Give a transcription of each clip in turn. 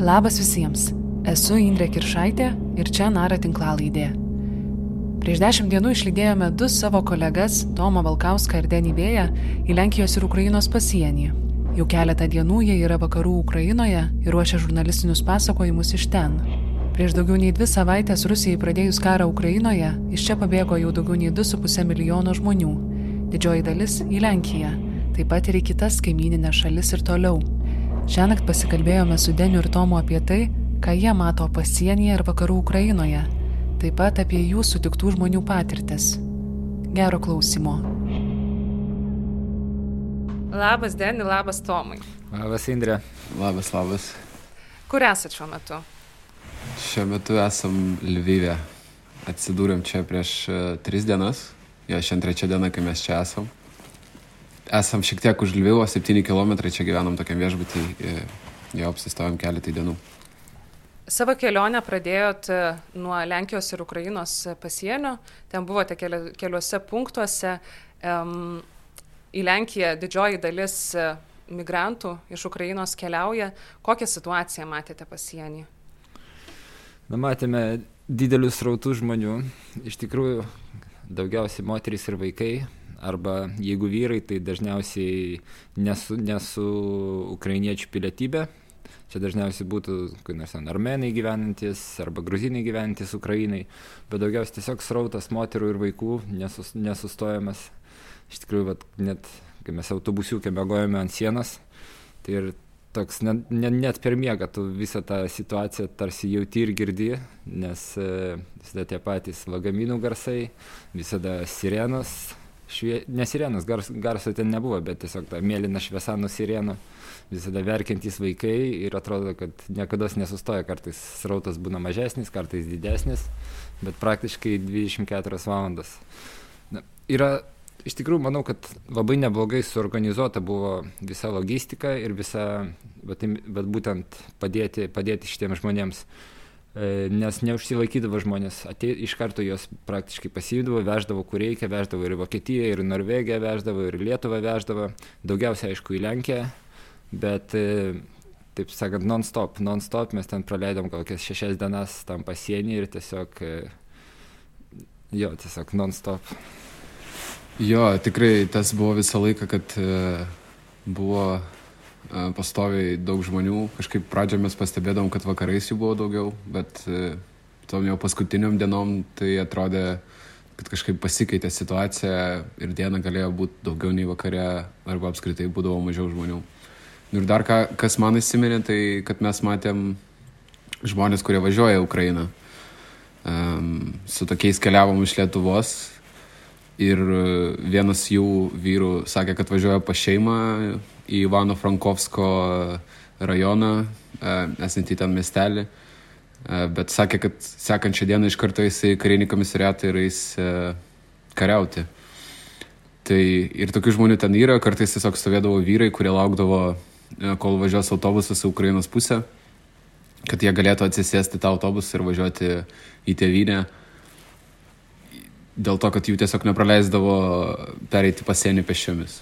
Labas visiems, esu Indrė Kiršaitė ir čia Nara tinklalaidė. Prieš dešimt dienų išlydėjome du savo kolegas, Tomą Valkauską ir Denį Vėją, į Lenkijos ir Ukrainos pasienį. Jau keletą dienų jie yra vakarų Ukrainoje ir ruošia žurnalistinius pasakojimus iš ten. Prieš daugiau nei dvi savaitės Rusijai pradėjus karą Ukrainoje, iš čia pabėgo jau daugiau nei 2,5 milijono žmonių. Didžioji dalis į Lenkiją, taip pat ir į kitas kaimininės šalis ir toliau. Šiąnakt pasikalbėjome su Deniu ir Tomu apie tai, ką jie mato pasienyje ir vakarų Ukrainoje, taip pat apie jų sutiktų žmonių patirtis. Gero klausimo. Labas, Deni, labas Tomai. Labas, Indrė. Labas, labas. Kur esate šiuo metu? Šiuo metu esam Lvyvė. Atsidūrėm čia prieš uh, tris dienas. Jo, šiandien trečia diena, kai mes čia esam esam šiek tiek už Lvivo, 7 km čia gyvenam tokiam viešbutį, jau apsistojom keletą dienų. Savo kelionę pradėjot e, nuo Lenkijos ir Ukrainos pasienio, ten buvote keli, keliuose punktuose. Į Lenkiją didžioji dalis e, migrantų iš Ukrainos keliauja. Kokią situaciją matėte pasienį? Na, matėme didelius rautus žmonių. Iš tikrųjų, daugiausiai moterys ir vaikai arba jeigu vyrai, tai dažniausiai nesu, nesu ukrainiečių pilietybė. Čia dažniausiai būtų, kai nors ten armenai gyvenantis arba gruzinai gyvenantis Ukrainai, bet daugiausiai tiesiog srautas moterų ir vaikų nesus, nesustojamas. Iš tikrųjų, vat, net kai mes autobusiukė mėgojame ant sienos, tai ir toks net, net, net per miegą tu visą tą situaciją tarsi jauti ir girdi, nes e, visada tie patys lagaminų garsai, visada sirenos, švie... ne sirenos, gars, garso ten nebuvo, bet tiesiog ta mėlyna šviesa nuo sirenų, visada verkiantys vaikai ir atrodo, kad niekada nesustoja, kartais srautas būna mažesnis, kartais didesnis, bet praktiškai 24 valandas. Na, yra, iš tikrųjų, manau, kad labai neblogai suorganizuota buvo visa logistika ir visa, bet, bet būtent padėti, padėti šitiems žmonėms. E, nes neužsilaikydavo žmonės, atei, iš karto jos praktiškai pasiimdavo, veždavo kur reikia, veždavo ir Vokietiją, ir Norvegiją veždavo, ir Lietuvą veždavo, daugiausiai aišku į Lenkiją, bet e, taip sakant, non-stop, non-stop mes ten praleidom kokias šešias dienas tam pasienį ir tiesiog, e, jo, tiesiog non-stop. Jo, tikrai tas buvo visą laiką, kad buvo pastoviai daug žmonių. Kažkaip pradžioje mes pastebėdom, kad vakarais jų buvo daugiau, bet tom jau paskutiniam dienom tai atrodė, kad kažkaip pasikeitė situacija ir diena galėjo būti daugiau nei vakare arba apskritai būdavo mažiau žmonių. Ir dar ką, kas man įsiminė, tai kad mes matėm žmonės, kurie važiuoja į Ukrainą. Um, su tokiais keliavom iš Lietuvos ir vienas jų vyrų sakė, kad važiuoja pa šeimą į Ivano Frankovsko rajoną, e, esantį ten miestelį, e, bet sakė, kad sekančią dieną iš karto jisai karinį komisariatą ir eis e, kariauti. Tai ir tokių žmonių ten yra, kartais tiesiog stovėdavo vyrai, kurie laukdavo, kol važiuos autobusas į Ukrainos pusę, kad jie galėtų atsisėsti tą autobusą ir važiuoti į tėvynę. Dėl to, kad jų tiesiog nepraleisdavo pereiti pasienį pešiomis.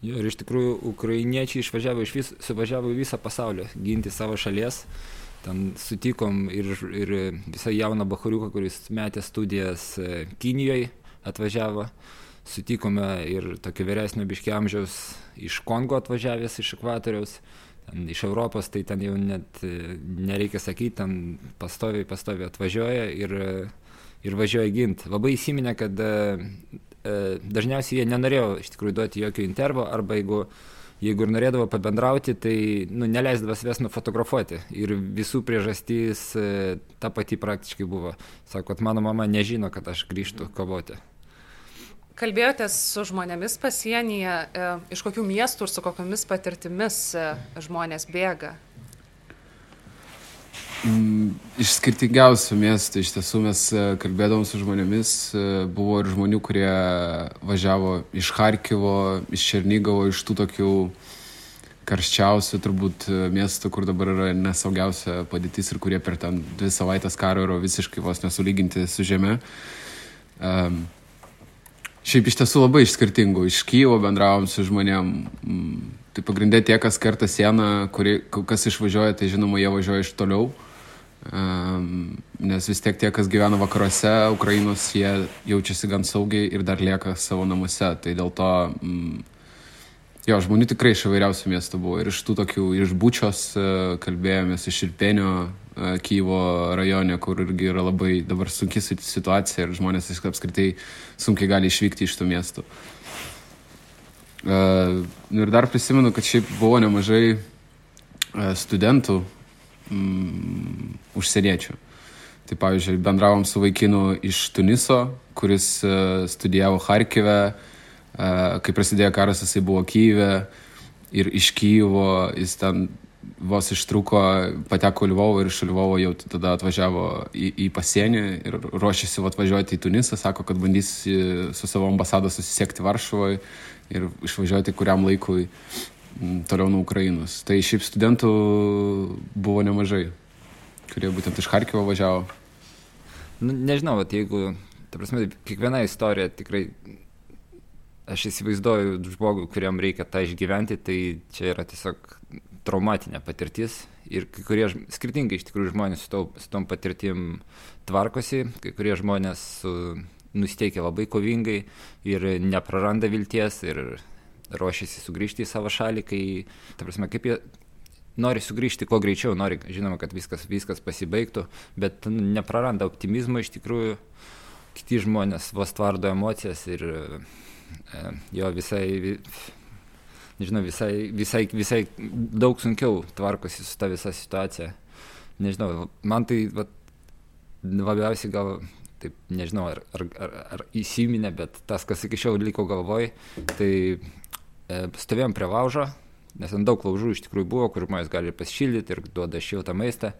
Jo, ir iš tikrųjų ukrainiečiai išvažiavo iš vis, suvažiavo į visą pasaulį ginti savo šalies. Ten sutikom ir, ir visą jauną bahariuką, kuris metė studijas e, Kinijoje, atvažiavo. Sutikome ir tokio vyresnio biškiamžiaus iš Kongo atvažiavęs iš ekvatoriaus. Ten iš Europos tai ten jau net e, nereikia sakyti, ten pastoviai, pastoviai atvažiuoja ir, ir važiuoja ginti. Labai įsiminė, kad E, dažniausiai jie nenorėjo iš tikrųjų duoti jokio intervo arba jeigu, jeigu ir norėdavo pabendrauti, tai nu, neleisdavo savęs nufotografuoti. Ir visų priežastys e, ta pati praktiškai buvo. Sako, kad mano mama nežino, kad aš grįžtu kovoti. Kalbėjotės su žmonėmis pasienyje, e, iš kokių miestų ir su kokiamis patirtimis žmonės bėga? Mm, iš skirtingiausių miestų iš tiesų mes e, kalbėdavom su žmonėmis, e, buvo ir žmonių, kurie važiavo iš Harkivo, iš Černygovo, iš tų tokių karščiausių turbūt e, miestų, kur dabar yra nesaugiausia padėtis ir kurie per ten dvi savaitės karo yra visiškai vos nesulyginti su žeme. Um, šiaip iš tiesų labai iš skirtingų. Iš Kyjevo bendravom su žmonėm, Tai pagrindė tie, kas kerta sieną, kuri, kas išvažiuoja, tai žinoma, jie važiuoja iš toliau. Um, nes vis tiek tie, kas gyvena vakaruose Ukrainos, jie jaučiasi gan saugiai ir dar lieka savo namuose. Tai dėl to, mm, jo, žmonių tikrai iš įvairiausių miestų buvo. Ir iš tų tokių, iš Bučios e, kalbėjomės, iš Irpenio, e, Kyvo rajone, kur irgi yra labai dabar sunki situacija ir žmonės apskritai sunkiai gali išvykti iš tų miestų. Uh, ir dar prisimenu, kad šiaip buvo nemažai studentų um, užsieniečių. Tai pavyzdžiui, bendravom su vaikinu iš Tuniso, kuris uh, studijavo Harkive, uh, kai prasidėjo karas, jisai buvo Kyive ir iš Kyjivo jis ten vos ištruko, pateko Lvovo ir iš Lvovo jau tada atvažiavo į, į pasienį ir ruošiasi atvažiuoti į Tunisą, sako, kad bandys su savo ambasada susisiekti Varšuvoje ir išvažiuoti kuriam laikui toliau nuo Ukrainos. Tai šiaip studentų buvo nemažai, kurie būtent iš Harkivo važiavo. Nu, nežinau, bet jeigu, ta prasme, kiekviena istorija tikrai, aš įsivaizduoju žmogų, kuriam reikia tą išgyventi, tai čia yra tiesiog traumatinė patirtis ir kai kurie skirtingai iš tikrųjų žmonės su, to, su tom patirtim tvarkosi, kai kurie žmonės su nusiteikia labai kovingai ir nepraranda vilties ir ruošiasi sugrįžti į savo šalį, kai, ta prasme, kaip jie nori sugrįžti kuo greičiau, nori, žinoma, kad viskas, viskas pasibaigtų, bet nepraranda optimizmo iš tikrųjų, kiti žmonės vos tvardo emocijas ir e, jo visai, nežinau, visai, visai, visai daug sunkiau tvarkosi su ta visa situacija. Nežinau, man tai va, labiausiai gal taip nežinau, ar, ar, ar, ar įsiminė, bet tas, kas iki šiol liko galvoj, tai stovėjom prie laužo, nes ant daug laužų iš tikrųjų buvo, kur žmonės gali pasišildyti ir duoda šiltą maistą.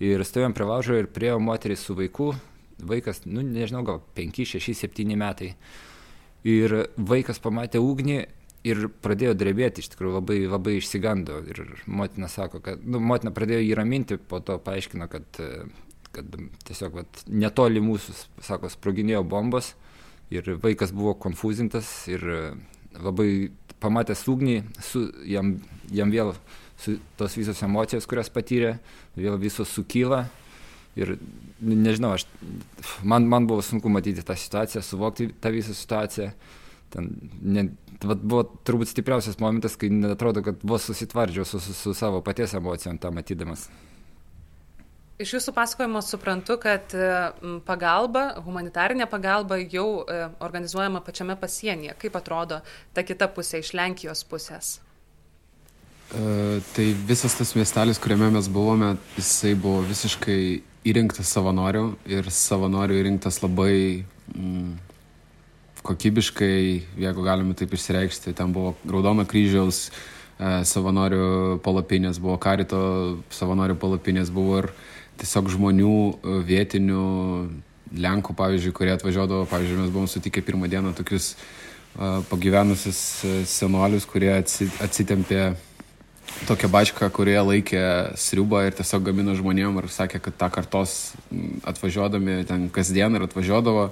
Ir stovėjom prie laužo ir priejo moteris su vaiku, vaikas, nu nežinau, gal 5, 6, 7 metai. Ir vaikas pamatė ugnį ir pradėjo drebėti, iš tikrųjų labai, labai išsigando. Ir motina sako, kad, nu, motina pradėjo jį raminti, po to paaiškino, kad kad tiesiog vat, netoli mūsų, sako, sproginėjo bombos ir vaikas buvo konfuzintas ir labai pamatęs ugnį, su, jam, jam vėl su, tos visos emocijos, kurias patyrė, vėl visos sukyla. Ir nežinau, aš, man, man buvo sunku matyti tą situaciją, suvokti tą visą situaciją. Ten, ne, vat, buvo turbūt stipriausias momentas, kai atrodo, kad vos susitvardžiau su, su, su savo paties emocijom tą matydamas. Iš jūsų pasakojimo suprantu, kad e, pagalba, humanitarinė pagalba jau e, organizuojama pačiame pasienyje. Kaip atrodo ta kita pusė iš Lenkijos pusės? Uh, tai visas tas miestelis, kuriame mes buvome, jisai buvo visiškai įrinktas savanorių ir savanorių įrinktas labai mm, kokybiškai, jeigu galime taip išsireikšti. Ten buvo Raudono kryžiaus uh, savanorių palapinės, buvo Karito savanorių palapinės, buvo ir uh, tiesiog žmonių e, vietinių Lenkų, pavyzdžiui, kurie atvažiuodavo, pavyzdžiui, mes buvom sutikę pirmą dieną tokius uh, pagyvenusius e, senolius, kurie atsitempė tokią bačką, kurie laikė sriubą ir tiesiog gamino žmonėm ir sakė, kad tą kartos atvažiuodami ten kasdien ir atvažiuodavo,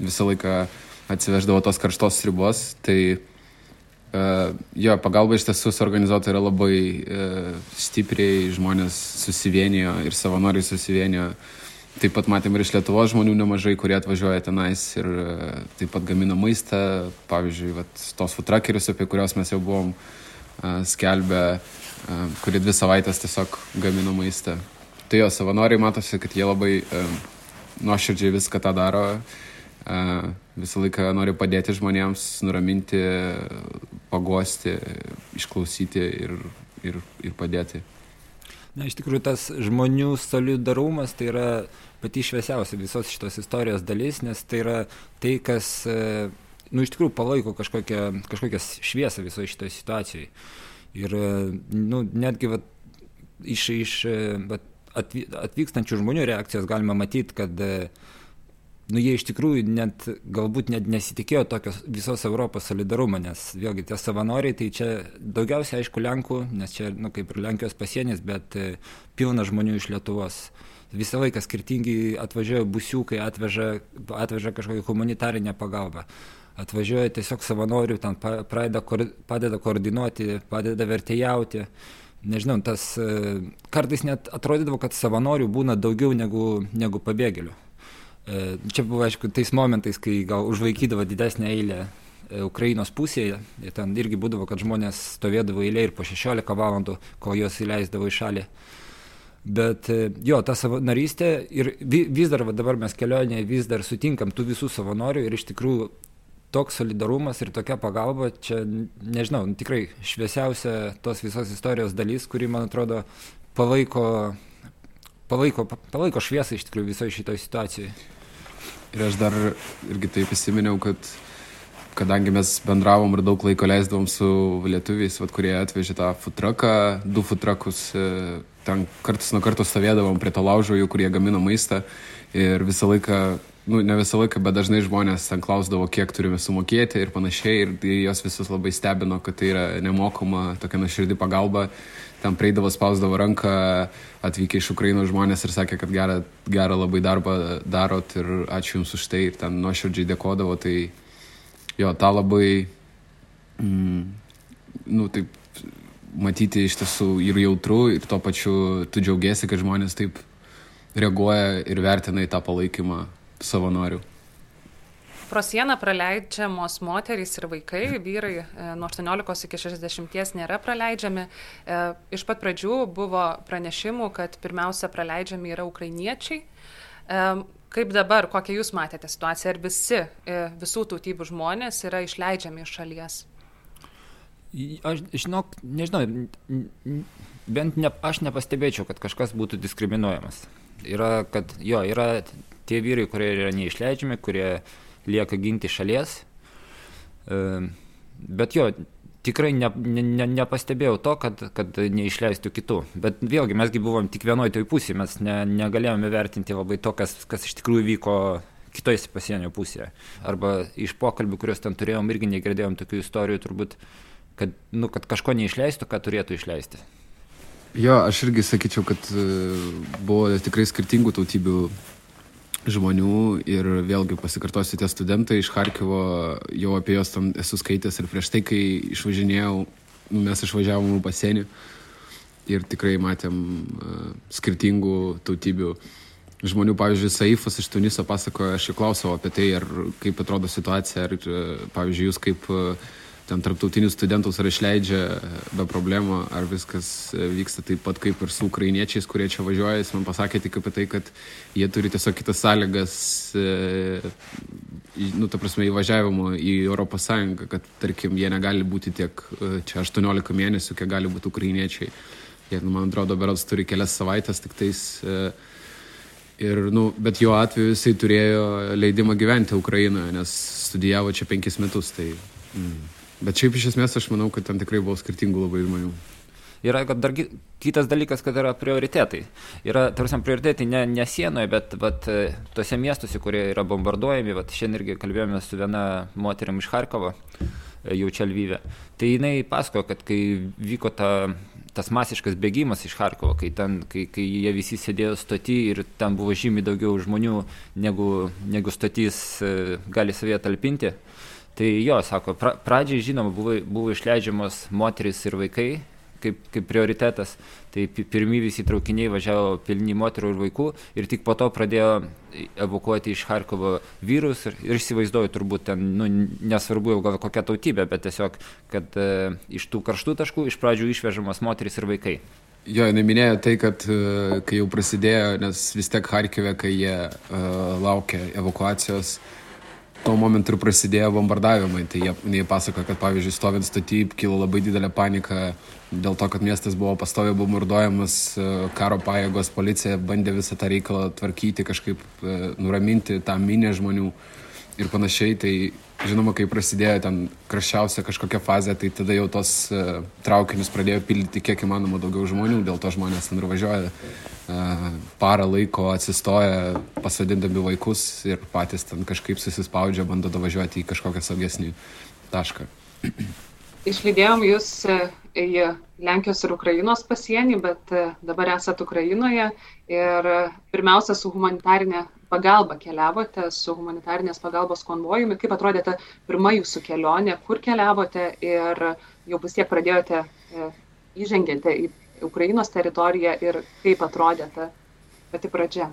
visą laiką atsiveždavo tos karštos sriubos. Tai Uh, jo, pagalba iš tiesų suorganizuota yra labai uh, stipriai, žmonės susivienijo ir savanoriai susivienijo. Taip pat matėm ir iš Lietuvos žmonių nemažai, kurie atvažiuoja tenais ir uh, taip pat gamina maistą. Pavyzdžiui, vat, tos futrakerius, apie kuriuos mes jau buvom uh, skelbę, uh, kurie dvi savaitės tiesiog gamino maistą. Tai jo, savanoriai matosi, kad jie labai uh, nuoširdžiai viską tą daro. Uh, visą laiką nori padėti žmonėms, nuraminti, pagosti, išklausyti ir, ir, ir padėti. Na, iš tikrųjų, tas žmonių solidarumas tai yra pati šviesiausia visos šitos istorijos dalis, nes tai yra tai, kas, e, nu, iš tikrųjų palaiko kažkokią, kažkokią šviesą visoje šitoje situacijoje. Ir, e, nu, netgi, va, iš, iš e, va, atvykstančių žmonių reakcijos galima matyti, kad uh, nu jie iš tikrųjų net galbūt net nesitikėjo tokio visos Europos solidarumo, nes vėlgi tie savanoriai, tai čia daugiausiai aišku Lenkų, nes čia, nu, kaip ir Lenkijos pasienis, bet e, pilna žmonių iš Lietuvos. Visą laiką skirtingi atvažiuoja busiukai, atveža, atveža kažkokią humanitarinę pagalbą. atvažiuoja tiesiog savanorių, ten pradeda, padeda koordinuoti, padeda vertėjauti. Nežinau, tas e, kartais net atrodydavo, kad savanorių būna daugiau negu, negu pabėgėlių. E, čia buvo, aišku, tais momentais, kai gal užvaikydavo didesnę eilę e, Ukrainos pusėje, ten irgi būdavo, kad žmonės stovėdavo eilė ir po 16 valandų, kol juos įleisdavo į šalį. Bet jo, ta savanorystė ir vis dar, va, dabar mes kelionėje vis dar sutinkam tų visų savanorių ir iš tikrųjų toks solidarumas ir tokia pagalba čia nežinau tikrai šviesiausia tos visos istorijos dalis kuri man atrodo palaiko palaiko palaiko šviesą iš tikrųjų visoje šitoje situacijoje. Ir aš dar irgi taip įsiminiau, kad kadangi mes bendravom ir daug laiko leisdavom su lietuviais, vat, kurie atvežė tą futraką, du futrakus, e, ten kartus nuo karto stovėdavom prie to laužo, jų, kurie gamino maistą ir visą laiką nu, ne visą laiką, bet dažnai žmonės ten klausdavo, kiek turime sumokėti ir panašiai. Ir tai jos visus labai stebino, kad tai yra nemokama, tokia nuoširdį pagalba. Ten prieidavo, spausdavo ranką, atvykę iš Ukrainos žmonės ir sakė, kad gerą, gerą labai darbą darot ir ačiū Jums už tai. Ir ten nuoširdžiai dėkodavo. Tai jo, tą labai, mm, nu, taip, matyti iš tiesų ir jautru, ir tuo pačiu tu džiaugiesi, kad žmonės taip reaguoja ir vertina į tą palaikymą savanorių. Pro sieną praleidžiamos moterys ir vaikai, vyrai e, nuo 18 iki 60 nėra praleidžiami. E, iš pat pradžių buvo pranešimų, kad pirmiausia praleidžiami yra ukrainiečiai. E, kaip dabar, kokią jūs matėte situaciją, ar visi visų tautybių žmonės yra išleidžiami iš šalies? Aš žinok, nežinau, bent ne, aš nepastebėčiau, kad kažkas būtų diskriminuojamas. Yra, kad jo, yra tie vyrai, kurie yra neišleidžiami, kurie lieka ginti šalies. Bet jo, tikrai ne, ne, nepastebėjau to, kad, kad neišleistų kitų. Bet vėlgi, mesgi buvom tik vienoje toj pusėje, mes ne, negalėjome vertinti labai to, kas, kas iš tikrųjų vyko kitoje pasienio pusėje. Arba iš pokalbių, kuriuos ten turėjom, irgi negirdėjom tokių istorijų, turbūt, kad, nu, kad kažko neišleistų, ką turėtų išleisti. Jo, aš irgi sakyčiau, kad e, buvo tikrai skirtingų tautybių žmonių ir vėlgi pasikartosiu tie studentai iš Harkivo, jau apie juos tam esu skaitęs ir prieš tai, kai išvažinėjau, nu, mes išvažiavom į pasienį ir tikrai matėm uh, skirtingų tautybių žmonių, pavyzdžiui, Saifas iš Tuniso pasakojo, aš jau klausiau apie tai, ar kaip atrodo situacija, ar, pavyzdžiui, jūs kaip uh, ten tarptautinius studentus ar išleidžia be problemų, ar viskas vyksta taip pat kaip ir su ukrainiečiais, kurie čia važiuoja. Jis man pasakė tik apie tai, kad jie turi tiesiog kitas sąlygas, e, nu, ta prasme, įvažiavimo į Sąjungą, kad, tarkim, jie negali būti tiek e, čia 18 mėnesių, kiek gali būti ukrainiečiai. Jie, nu, man atrodo, berods turi kelias savaitės tik tais. E, ir, nu, bet jo atveju jisai turėjo leidimą gyventi Ukrainoje, nes studijavo čia penkis metus. Tai, mm. Bet šiaip iš esmės aš manau, kad ten tikrai buvo skirtingų labai žmonių. Yra dar kitas dalykas, kad yra prioritetai. Yra, tarsi, prioritetai ne, ne sienoje, bet vat, tose miestuose, kurie yra bombarduojami. Vat, šiandien irgi kalbėjome su viena moterim iš Harkovo, jau čia Lvyvė. Tai jinai pasakojo, kad kai vyko ta, tas masiškas bėgimas iš Harkovo, kai, ten, kai, kai jie visi sėdėjo stoti ir ten buvo žymiai daugiau žmonių, negu, negu stotys e, gali savie talpinti tai jo sako pra pradžiai žinoma buvo buvo išleidžiamos moterys ir vaikai kaip kaip prioritetas. Tai pirmi visi traukiniai važiavo pilni moterų ir vaikų ir tik po to pradėjo evakuoti iš charkovo vyrus ir ir įsivaizduoju turbūt ten nu nesvarbu jau gal kokia tautybė bet tiesiog kad e, iš tų karštų taškų iš pradžių išvežamos moterys ir vaikai. Jo, jinai minėjo tai, kad e, kai jau prasidėjo, nes vis tiek Harkive, kai jie uh, laukia evakuacijos, uh, tuo momentu ir prasidėjo bombardavimai. Tai jie, jie pasako, kad pavyzdžiui, stovint statyb kilo labai didelė panika dėl to, kad miestas buvo pastoviai bombarduojamas, e, karo pajėgos, policija bandė visą tą reikalą tvarkyti, kažkaip e, nuraminti tą minę žmonių ir panašiai. Tai žinoma, kai prasidėjo ten kraščiausia kažkokia fazė, tai tada jau tos uh, traukinius pradėjo pildyti kiek įmanoma daugiau žmonių, dėl to žmonės ten ir važiuoja parą laiko atsistoja, pasadindami vaikus ir patys ten kažkaip susispaudžia, bando davažiuoti į kažkokią saugesnį tašką. Išlydėjom jūs e, į Lenkijos ir Ukrainos pasienį, bet dabar esate Ukrainoje ir pirmiausia su humanitarinė pagalbą keliavote su humanitarnės pagalbos konvojumi, kaip atrodė ta pirma jūsų kelionė, kur keliavote ir jau vis tiek pradėjote, e, įžengėte į Ukrainos teritoriją ir kaip atrodė ta pati pradžia.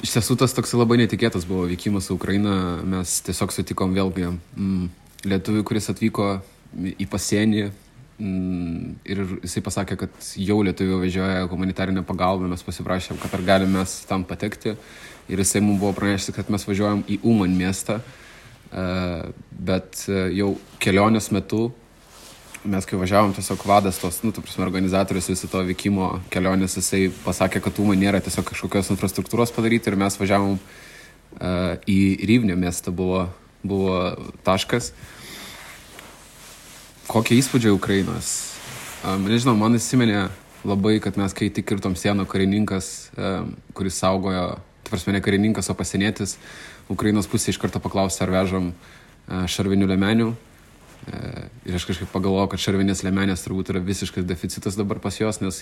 Iš tiesų tas toks labai netikėtas buvo vykimas į Ukrainą. Mes tiesiog sutikom vėlgi mm, lietuvių, kuris atvyko į pasienį mm, ir jisai pasakė, kad jau lietuvių važiuoja humanitarinė pagalba, mes pasiprašėm, kad ar galime mes tam patekti. Ir jisai mums buvo pranešęs, kad mes važiuojam į Uman miestą, e, bet e, jau kelionės metu mes kai važiavom, tiesiog vadas tos, nu, tu prasme, organizatorius viso to vykimo kelionės, jisai pasakė, kad Tūma nėra tiesiog kažkokios infrastruktūros padaryti ir mes važiavom uh, į Ryvnio miestą, buvo, buvo taškas. Kokie įspūdžiai Ukrainos? Um, nežinau, man įsiminė labai, kad mes kai tik kirtom sieną karininkas, um, kuris saugojo, tu prasme, ne karininkas, o pasienietis, Ukrainos pusė iš karto paklausė, ar vežam uh, šarvinių lemenių ir aš kažkaip pagalvojau, kad šarvinės lemenės turbūt yra visiškas deficitas dabar pas jos, nes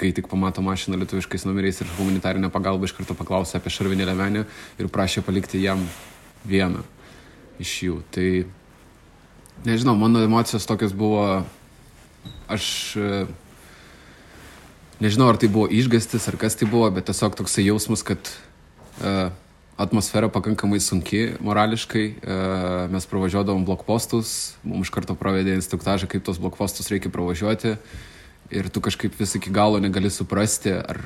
kai tik pamato mašiną lietuviškais numeriais ir humanitarinę pagalbą iš karto paklausė apie šarvinę lemenę ir prašė palikti jam vieną iš jų. Tai nežinau, mano emocijos tokios buvo, aš e, nežinau, ar tai buvo išgastis, ar kas tai buvo, bet tiesiog toksai jausmas, kad uh, atmosfera pakankamai sunki morališkai. E, mes pravažiuodavom blokpostus, mums iš karto pravedė instruktažą, kaip tos blokpostus reikia pravažiuoti. Ir tu kažkaip vis iki galo negali suprasti, ar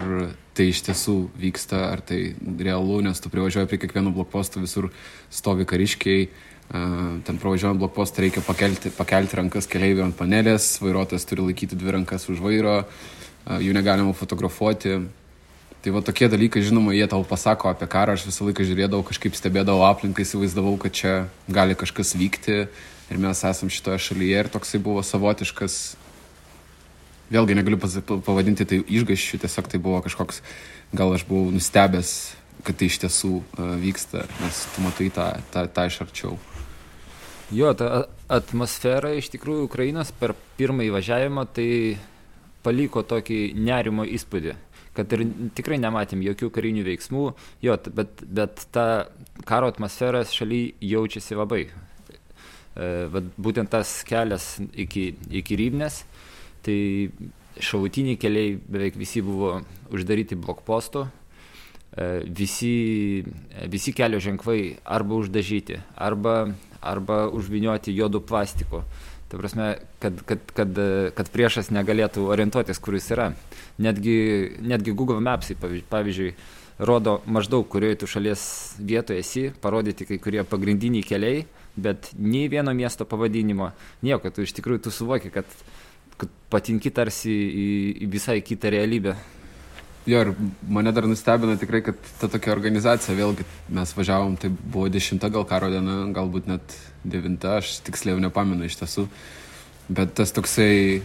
tai iš tiesų vyksta, ar tai realu, nes tu privažiuoji prie kiekvieno blokposto, visur stovi kariškiai, e, ten pravažiuojant blokpostą reikia pakelti, pakelti rankas keliaivių ant panelės, vairuotojas turi laikyti dvi rankas už vairo, e, jų negalima fotografuoti Tai va tokie dalykai, žinoma, jie tau pasako apie karą, aš visą laiką žiūrėdavau, kažkaip stebėdavau aplinką, įsivaizdavau, kad čia gali kažkas vykti ir mes esam šitoje šalyje ir toksai buvo savotiškas, vėlgi negaliu pavadinti tai išgaščiu, tiesiog tai buvo kažkoks, gal aš buvau nustebęs, kad tai iš tiesų uh, vyksta, nes tu matai tą, tą, tą iš arčiau. Jo, ta atmosfera iš tikrųjų Ukrainos per pirmąjį važiavimą tai paliko tokį nerimo įspūdį kad ir tikrai nematėm jokių karinių veiksmų, jo, bet, bet ta karo atmosfera šaly jaučiasi labai. E, vat, būtent tas kelias iki, iki Rybnės, tai šautiniai keliai beveik visi buvo uždaryti blokposto, e, visi, visi kelio ženklai arba uždažyti, arba, arba užvinioti juodų plastiko. Ta prasme, kad, kad, kad, kad priešas negalėtų orientuotis, kur jis yra. Netgi, netgi Google Mapsai, pavyzdžiui, rodo maždaug, kurioje tu šalies vietoje esi, parodyti kai kurie pagrindiniai keliai, bet nei vieno miesto pavadinimo, nieko, tu iš tikrųjų tu suvoki, kad, kad patinki tarsi į, į visai kitą realybę. Jo, ir mane dar nustebino tikrai, kad ta tokia organizacija, vėlgi mes važiavom, tai buvo dešimta gal karo diena, galbūt net devinta, aš tiksliai nepamenu iš tiesų, bet tas toksai,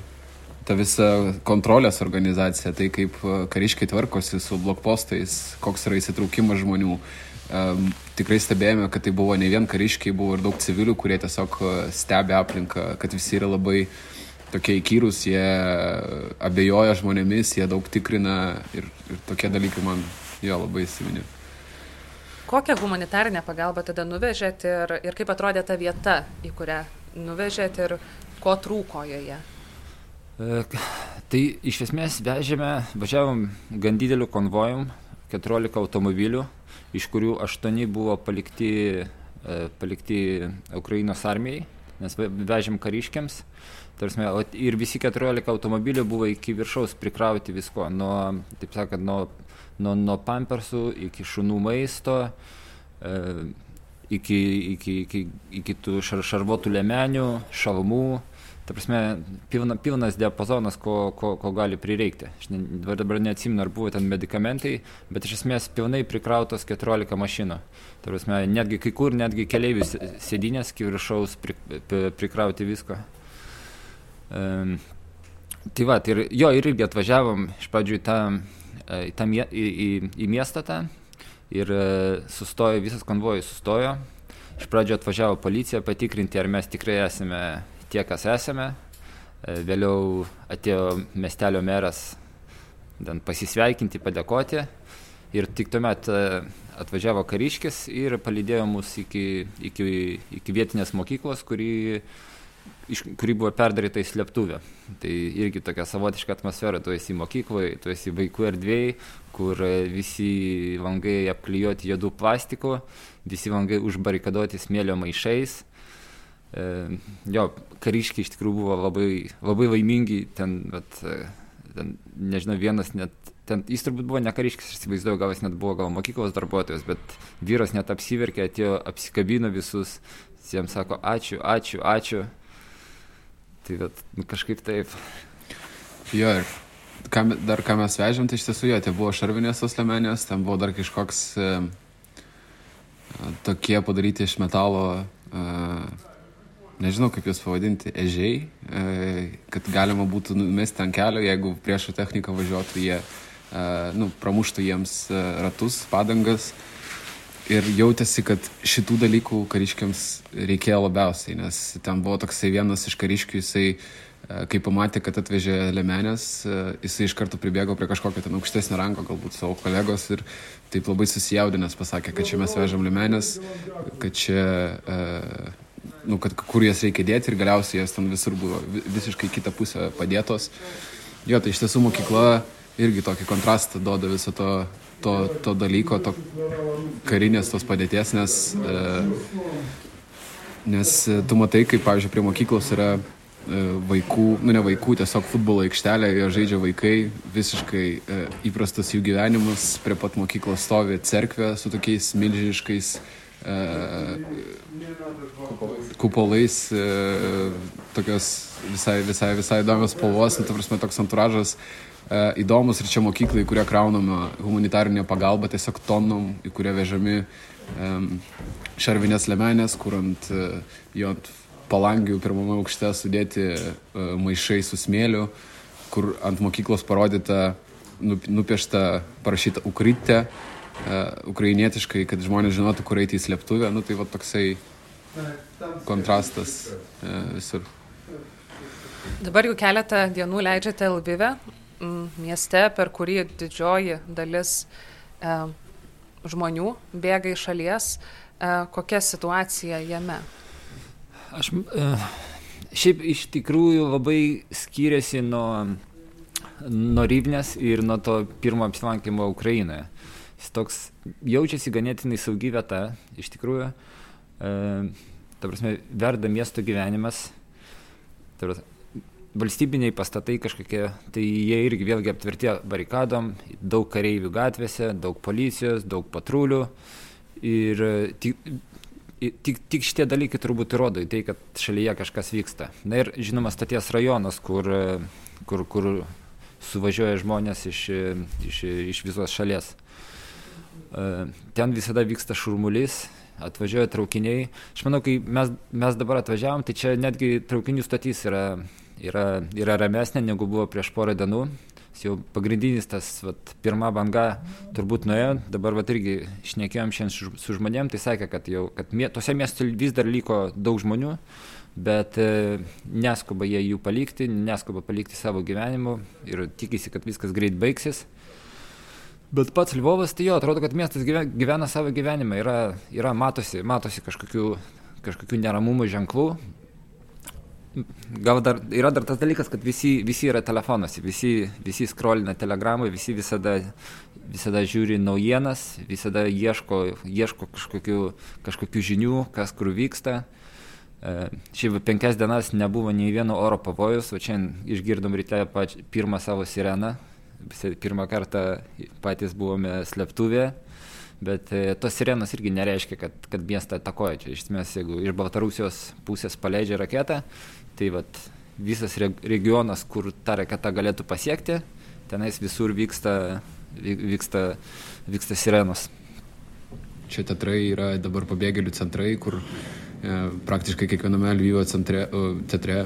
ta visa kontrolės organizacija, tai kaip e, kariškiai tvarkosi su blokpostais, koks yra įsitraukimas žmonių. Um, tikrai stebėjome, kad tai buvo ne vien kariškiai, buvo ir daug civilių, kurie tiesiog e, stebi aplinką, kad visi yra labai uh, tokie įkyrūs, jie abejoja žmonėmis, jie daug tikrina ir, ir tokie dalykai man jo labai įsiminė. Kokią humanitarinę pagalbą tada nuvežėt ir, ir kaip atrodė ta vieta, į kurią nuvežėt ir ko trūko joje? E, tai iš esmės vežėme, važiavom gan dideliu konvojum, 14 automobilių, iš kurių 8 buvo palikti, e, palikti Ukrainos armijai, nes vežėm kariškiams. Tarsime, ir visi 14 automobilių buvo iki viršaus prikrauti visko, nuo, taip sakant, nuo, nuo, nuo pampersų iki šunų maisto, e, iki, iki, iki, iki tų šar, šarvuotų lemenių, šalmų. Ta prasme, pilna, pilnas diapazonas, ko, ko, ko gali prireikti. Aš ne, dabar neatsimenu, ar buvo ten medikamentai, bet iš esmės pilnai prikrautos 14 mašinų. Ta prasme, netgi kai kur, netgi keliaivių sėdinės, iki viršaus pri, prikrauti visko. Um, tai va, tai ir, jo, ir irgi atvažiavom iš pradžių į tą, e, į, tą į, į, į miestą tą ir e, sustojo, visas konvojus sustojo. Iš pradžių atvažiavo policija patikrinti, ar mes tikrai esame tie, kas esame. E, vėliau atėjo miestelio meras pasisveikinti, padėkoti. Ir tik tuomet atvažiavo kariškis ir palydėjo mus iki, iki, iki vietinės mokyklos, kuri, iš, kuri buvo perdaryta į slėptuvę. Tai irgi tokia savotiška atmosfera, tu esi mokykloje, tu esi vaikų erdvėjai, kur visi langai apklijuoti juodų plastiko, visi langai užbarikaduoti smėlio maišais. E, jo, kariškiai iš tikrųjų buvo labai, labai laimingi, ten, bet, ten, nežinau, vienas net ten jis turbūt buvo ne kariškis, aš įsivaizduoju, gal jis net buvo gal mokyklos darbuotojas, bet vyras net apsiverkė, atėjo, apsikabino visus, jiems sako ačiū, ačiū, ačiū. Tai bet, nu, kažkaip taip. Jo, ir ką, dar ką mes vežėm, tai iš tiesų jo, tai buvo šarvinės tos lemenės, ten buvo dar kažkoks e, tokie padaryti iš metalo, e, nežinau kaip juos pavadinti, ežiai, e, kad galima būtų numesti ant kelio, jeigu priešo technika važiuotų, jie nu, pramuštų jiems ratus, padangas. Ir jautėsi, kad šitų dalykų kariškiams reikėjo labiausiai, nes ten buvo toksai vienas iš kariškių, jisai, kai pamatė, kad atvežė lemenės, jisai iš karto pribėgo prie kažkokio ten aukštesnio rango, galbūt savo kolegos ir taip labai susijaudinęs pasakė, kad čia mes vežam lemenės, kad čia, nu, kad kur jas reikia dėti ir galiausiai jas ten visur buvo visiškai kitą pusę padėtos. Jo, tai iš tiesų mokykla irgi tokį kontrastą duoda viso to, to, to dalyko, to karinės tos padėties, nes, e, nes tu matai, kaip, pavyzdžiui, prie mokyklos yra e, vaikų, nu ne vaikų, tiesiog futbolo aikštelė, jie žaidžia vaikai, visiškai e, įprastas jų gyvenimas, prie pat mokyklos stovi cerkvė su tokiais milžiniškais e, kupolais, e, tokios visai, visai, visai įdomios spalvos, nu, ta prasme, toks anturažas. E, įdomus ir čia mokyklai, kurie kraunama humanitarinė pagalba, tiesiog tonom, į kurią vežami šarvinės lemenės, kur ant uh, jo palangių pirmame aukšte sudėti uh, maišai su smėliu, kur ant mokyklos parodyta, nupiešta, parašyta ukrytė, ukrainietiškai, kad žmonės žinotų, kur eiti į slėptuvę. Nu, tai va toksai kontrastas visur. Dabar jau keletą dienų leidžiate Lvive, mieste, per kurį didžioji dalis e, žmonių bėga iš šalies, e, kokia situacija jame? Aš e, šiaip iš tikrųjų labai skiriasi nuo, nuo Ryvnės ir nuo to pirmo apsilankimo Ukrainoje. Jis toks jaučiasi ganėtinai saugi vieta, iš tikrųjų. E, ta prasme, verda miesto gyvenimas. Ta prasme, valstybiniai pastatai kažkokie, tai jie irgi vėlgi aptvirti barikadom, daug kareivių gatvėse, daug policijos, daug patrulių. Ir tik, tik, tik šitie dalykai turbūt įrodo į tai, kad šalyje kažkas vyksta. Na ir žinoma, staties rajonas, kur, kur, kur suvažiuoja žmonės iš, iš, iš visos šalies. Ten visada vyksta šurmulys, atvažiuoja traukiniai. Aš manau, kai mes, mes dabar atvažiavom, tai čia netgi traukinių stotys yra yra, yra ramesnė negu buvo prieš porą dienų. Jau pagrindinis tas vat, pirma banga turbūt nuėjo, dabar vat, irgi išnekėjom šiandien su žmonėm, tai sakė, kad, jau, kad mie, tose miestuose vis dar liko daug žmonių, bet e, neskuba jie jų palikti, neskuba palikti savo gyvenimu ir tikisi, kad viskas greit baigsis. Bet pats Lvovas, tai jo, atrodo, kad miestas gyvena, gyvena savo gyvenimą, yra, yra matosi, matosi kažkokių, kažkokių neramumų ženklų, gal dar yra dar tas dalykas, kad visi, visi yra telefonuose, visi, visi skrolina telegramą, visi visada, visada žiūri naujienas, visada ieško, ieško kažkokių, kažkokių žinių, kas kur vyksta. E, šiaip penkias dienas nebuvo nei vieno oro pavojus, o šiandien išgirdom ryte pač, pirmą savo sireną. Pirmą kartą patys buvome slėptuvėje Bet e, tos sirenos irgi nereiškia, kad, kad miestą atakoja. Čia iš esmės, jeigu iš Baltarusijos pusės paleidžia raketą, tai vat, visas regionas, kur ta raketa galėtų pasiekti, tenais visur vyksta, vyksta, vyksta sirenos. Čia teatrai yra dabar pabėgėlių centrai, kur e, praktiškai kiekviename Lvyvo centre, teatre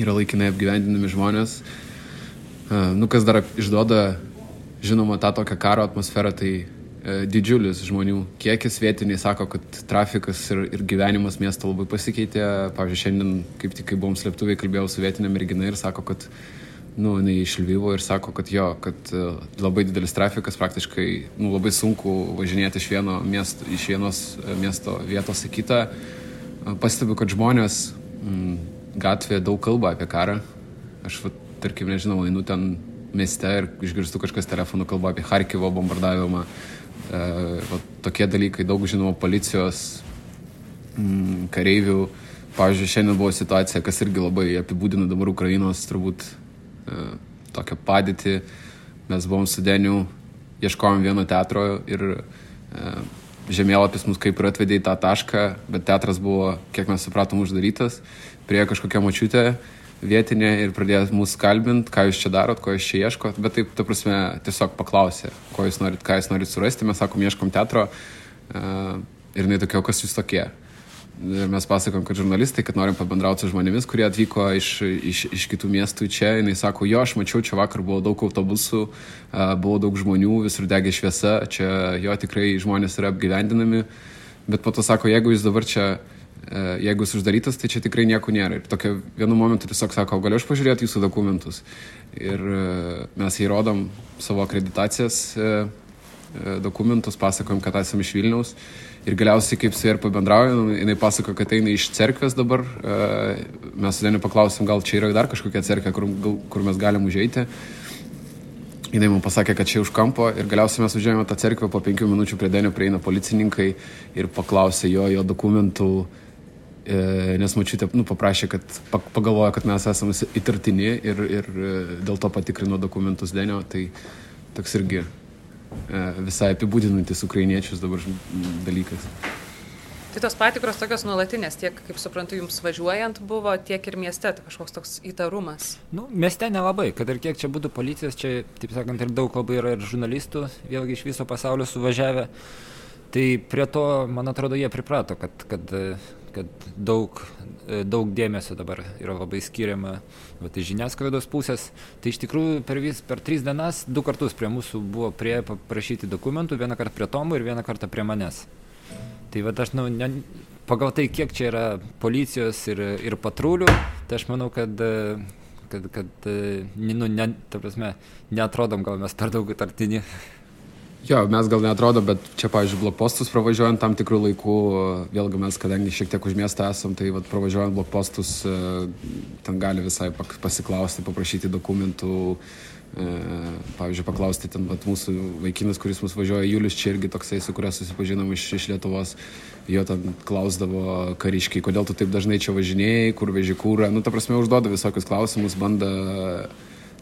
yra laikinai apgyvendinami žmonės. E, nu, kas dar išduoda, žinoma, tą tokią karo atmosferą, tai didžiulis žmonių kiekis vietiniai sako, kad trafikas ir, ir gyvenimas miesto labai pasikeitė. Pavyzdžiui, šiandien, kaip tik kai buvom slėptuviai, kalbėjau su vietinė mergina ir sako, kad nu, jinai iš Lvyvo ir sako, kad jo, kad uh, labai didelis trafikas, praktiškai nu, labai sunku važinėti iš, vieno miesto, iš vienos miesto vietos į kitą. Pastebiu, kad žmonės mm, gatvėje daug kalba apie karą. Aš, va, tarkim, nežinau, einu ten mieste ir išgirstu kažkas telefonu kalba apie Harkivo bombardavimą. E, va, tokie dalykai, daug žinoma, policijos, mm, kareivių. Pavyzdžiui, šiandien buvo situacija, kas irgi labai apibūdina dabar Ukrainos turbūt e, tokią padėtį. Mes buvom su Deniu, ieškojom vieno teatro ir e, žemėlapis mus kaip ir atvedė į tą tašką, bet teatras buvo, kiek mes supratom, uždarytas. Prie kažkokia mačiutė vietinė ir pradėjo mūsų kalbint, ką jūs čia darot, ko jūs čia ieškot, bet taip, ta prasme, tiesiog paklausė, ko jūs norit, ką jūs norit surasti, mes sakom, ieškom teatro uh, ir jinai tokia, kas jūs tokie. Ir mes pasakom, kad žurnalistai, kad norim pabendrauti su žmonėmis, kurie atvyko iš, iš, iš kitų miestų čia. Jis sako, jo, aš mačiau, čia vakar buvo daug autobusų, buvo daug žmonių, visur degė šviesa, čia jo tikrai žmonės yra apgyvendinami. Bet po to sako, jeigu jūs dabar čia, jeigu jis uždarytas, tai čia tikrai nieko nėra. Ir tokia vienu momentu tiesiog sako, galiu aš pažiūrėti jūsų dokumentus. Ir mes įrodom savo akreditacijas dokumentus, pasakojom, kad esame iš Vilniaus ir galiausiai kaip su ja ir pabendraujam, jinai pasako, kad eina iš cerkvės dabar, e, mes su Deniu paklausim, gal čia yra dar kažkokia cerkvė, kur, kur mes galim užeiti. Jis man pasakė, kad čia už kampo ir galiausiai mes užėjome tą cerkvę, po penkių minučių prie Denio prieina policininkai ir paklausė jo, jo dokumentų, e, nes mačiutė, nu, paprašė, kad pagalvoja, kad mes esame įtartini ir, ir e, dėl to patikrino dokumentus Denio, tai toks irgi E, visai apibūdinantis ukrainiečius dabar dalykas. Tai tos patikros tokios nuolatinės, tiek, kaip suprantu, jums važiuojant buvo, tiek ir mieste, tai kažkoks toks įtarumas. Nu, mieste nelabai, kad ir kiek čia būtų policijos, čia, taip sakant, ir daug labai yra ir žurnalistų, vėlgi iš viso pasaulio suvažiavę. Tai prie to, man atrodo, jie priprato, kad, kad kad daug, e, daug dėmesio dabar yra labai skiriama vat, iš žiniasklaidos pusės. Tai iš tikrųjų per, vis, per tris dienas du kartus prie mūsų buvo prie paprašyti dokumentų, vieną kartą prie Tomo ir vieną kartą prie manęs. Tai va aš, nu, ne, pagal tai, kiek čia yra policijos ir, ir patrulių, tai aš manau, kad kad, kad e, nu, ne, prasme, netrodom gal mes per daug įtartini. Jo, mes gal netrodo, bet čia, pavyzdžiui, blokpostus pravažiuojant tam tikrų laikų, vėlgi mes, kadangi šiek tiek už miestą esam, tai vat, pravažiuojant blokpostus, e, ten gali visai pasiklausti, paprašyti dokumentų, e, pavyzdžiui, paklausti ten vat, mūsų vaikinas, kuris mus važiuoja, Julius čia irgi toksai, su kuriuo susipažinom iš, iš Lietuvos, jo ten klausdavo kariškiai, kodėl tu taip dažnai čia važinėjai, kur veži kūrą, nu, ta prasme, užduoda visokius klausimus, bando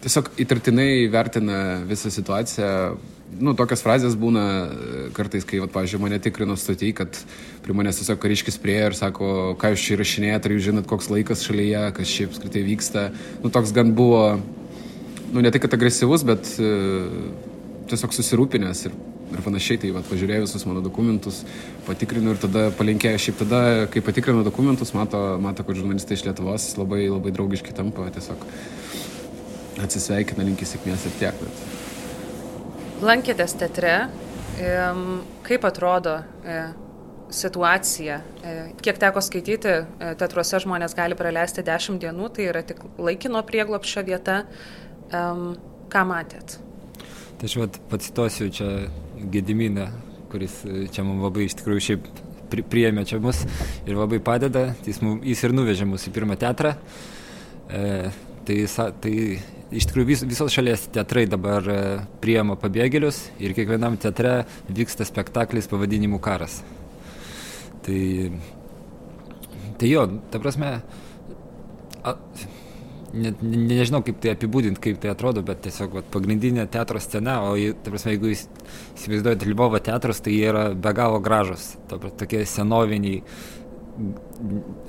tiesiog įtartinai vertina visą situaciją nu, tokios frazės būna e, kartais, kai, vat, pavyzdžiui, mane tikrino stoty, kad prie manęs tiesiog kariškis prie ir sako, ką jūs čia įrašinėjate, ar jūs žinot, koks laikas šalyje, kas čia apskritai vyksta. Nu, toks gan buvo, nu, ne tik, kad agresyvus, bet uh, tiesiog susirūpinęs ir, ir panašiai. Tai, vat, pažiūrėjau visus mano dokumentus, patikrinu ir tada palinkėjau. Šiaip tada, kai patikrinu dokumentus, mato, mato kad žurnalistai iš Lietuvos labai, labai draugiški tampa, tiesiog atsisveikina, linki sėkmės ir tiek. Bet lankėtės teatre, kaip atrodo e, situacija, e, kiek teko skaityti, e, teatruose žmonės gali praleisti 10 dienų, tai yra tik laikino prieglopščio vieta. Ką matėt? Tai aš vat, pacituosiu čia Gediminę, kuris čia mums labai iš tikrųjų šiaip priėmė čia mus ir labai padeda. Jis, mum, jis ir nuvežė mus į pirmą teatrą. E, tai, tai iš tikrųjų vis, visos šalies teatrai dabar e, priema pabėgėlius ir kiekvienam teatre vyksta spektaklis pavadinimu karas. Tai, tai jo, ta prasme, a, ne, ne, nežinau kaip tai apibūdinti, kaip tai atrodo, bet tiesiog vat, pagrindinė teatro scena, o ta prasme, jeigu jūs įsivaizduojate Lvovo teatrus, tai jie yra be galo gražus, ta, tokie senoviniai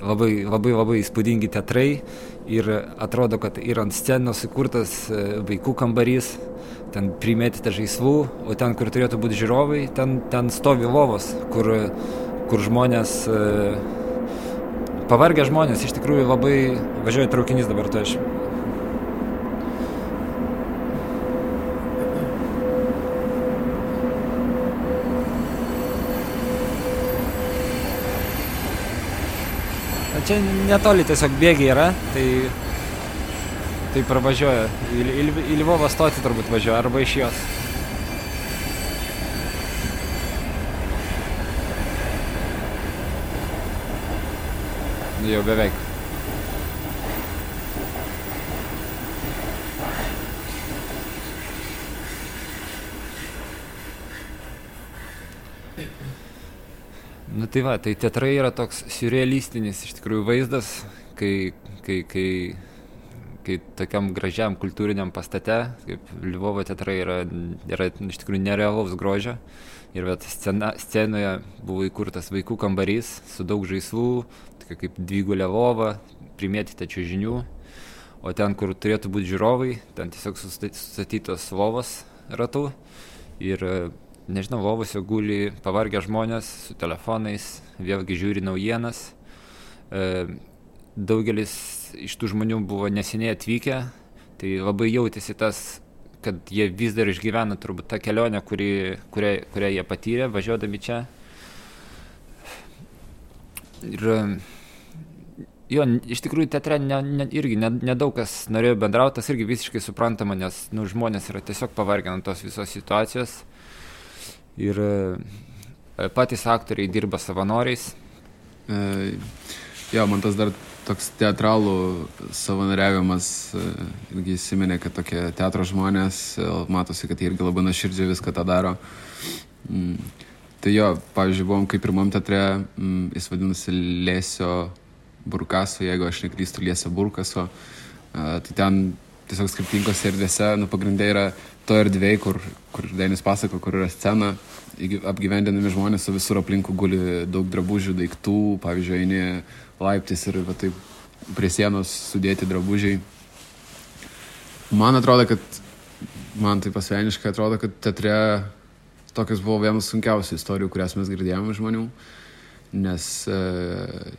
labai, labai, labai įspūdingi teatrai ir atrodo, kad ir ant scenos įkurtas e, vaikų kambarys, ten primėtyta žaislų, o ten, kur turėtų būti žiūrovai, ten, ten stovi lovos, kur, kur žmonės, e, pavargę žmonės, iš tikrųjų labai važiuoja traukinys dabar, tai aš čia netoli tiesiog bėgiai yra, tai tai pravažiuoja. Į, į, į Lvovą stotį turbūt važiuoja, arba iš jos. Jau beveik. Nu tai va, tai teatrai yra toks surrealistinis iš tikrųjų vaizdas, kai, kai, kai, kai tokiam gražiam kultūriniam pastate, kaip Lvovo teatrai yra, yra iš tikrųjų nerealaus grožio. Ir bet scena, scenoje buvo įkurtas vaikų kambarys su daug žaislų, tokia kaip dvigulė lova, primėtyta čiūžinių. O ten, kur turėtų būti žiūrovai, ten tiesiog sustatytos lovos ratu. Ir nežinau, lovose guli pavargę žmonės su telefonais, vėlgi žiūri naujienas. E, daugelis iš tų žmonių buvo neseniai atvykę, tai labai jautėsi tas, kad jie vis dar išgyvena turbūt tą kelionę, kuri, kurią, kurią jie patyrė važiuodami čia. Ir jo, iš tikrųjų teatre ne, ne, irgi nedaug ne kas norėjo bendrauti, tas irgi visiškai suprantama, nes nu, žmonės yra tiesiog pavargę ant tos visos situacijos ir e, patys aktoriai dirba savanoriais. E, jo, man tas dar toks teatralų savanoriavimas e, irgi įsiminė, kad tokie teatro žmonės, e, matosi, kad jie irgi labai nuoširdžiai viską tą daro. Mm. Tai jo, pavyzdžiui, buvom kaip pirmam teatre, mm, jis vadinasi Lėsio Burkaso, jeigu aš neklystu, Lėsio Burkaso. Tai ten tiesiog skirtingose erdvėse, nu pagrindė yra to erdvėje, kur, kur Denis pasako, kur yra scena, apgyvendinami žmonės, o visur aplinkų guli daug drabužių, daiktų, pavyzdžiui, eini laiptis ir va, taip prie sienos sudėti drabužiai. Man atrodo, kad, man taip asmeniškai atrodo, kad teatre tokias buvo vienas sunkiausių istorijų, kurias mes girdėjome žmonių, nes e,